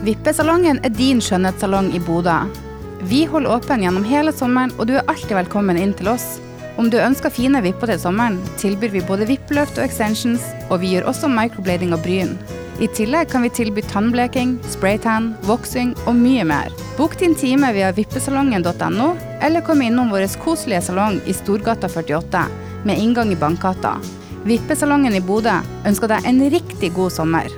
Vippesalongen er din skjønnhetssalong i Bodø. Vi holder åpen gjennom hele sommeren, og du er alltid velkommen inn til oss. Om du ønsker fine vipper til sommeren, tilbyr vi både vippeløft og extensions, og vi gjør også microblading og bryn. I tillegg kan vi tilby tannbleking, spraytan, voksing og mye mer. Bok din time via vippesalongen.no, eller kom innom vår koselige salong i Storgata 48, med inngang i Bankgata. Vippesalongen i Bodø ønsker deg en riktig god sommer.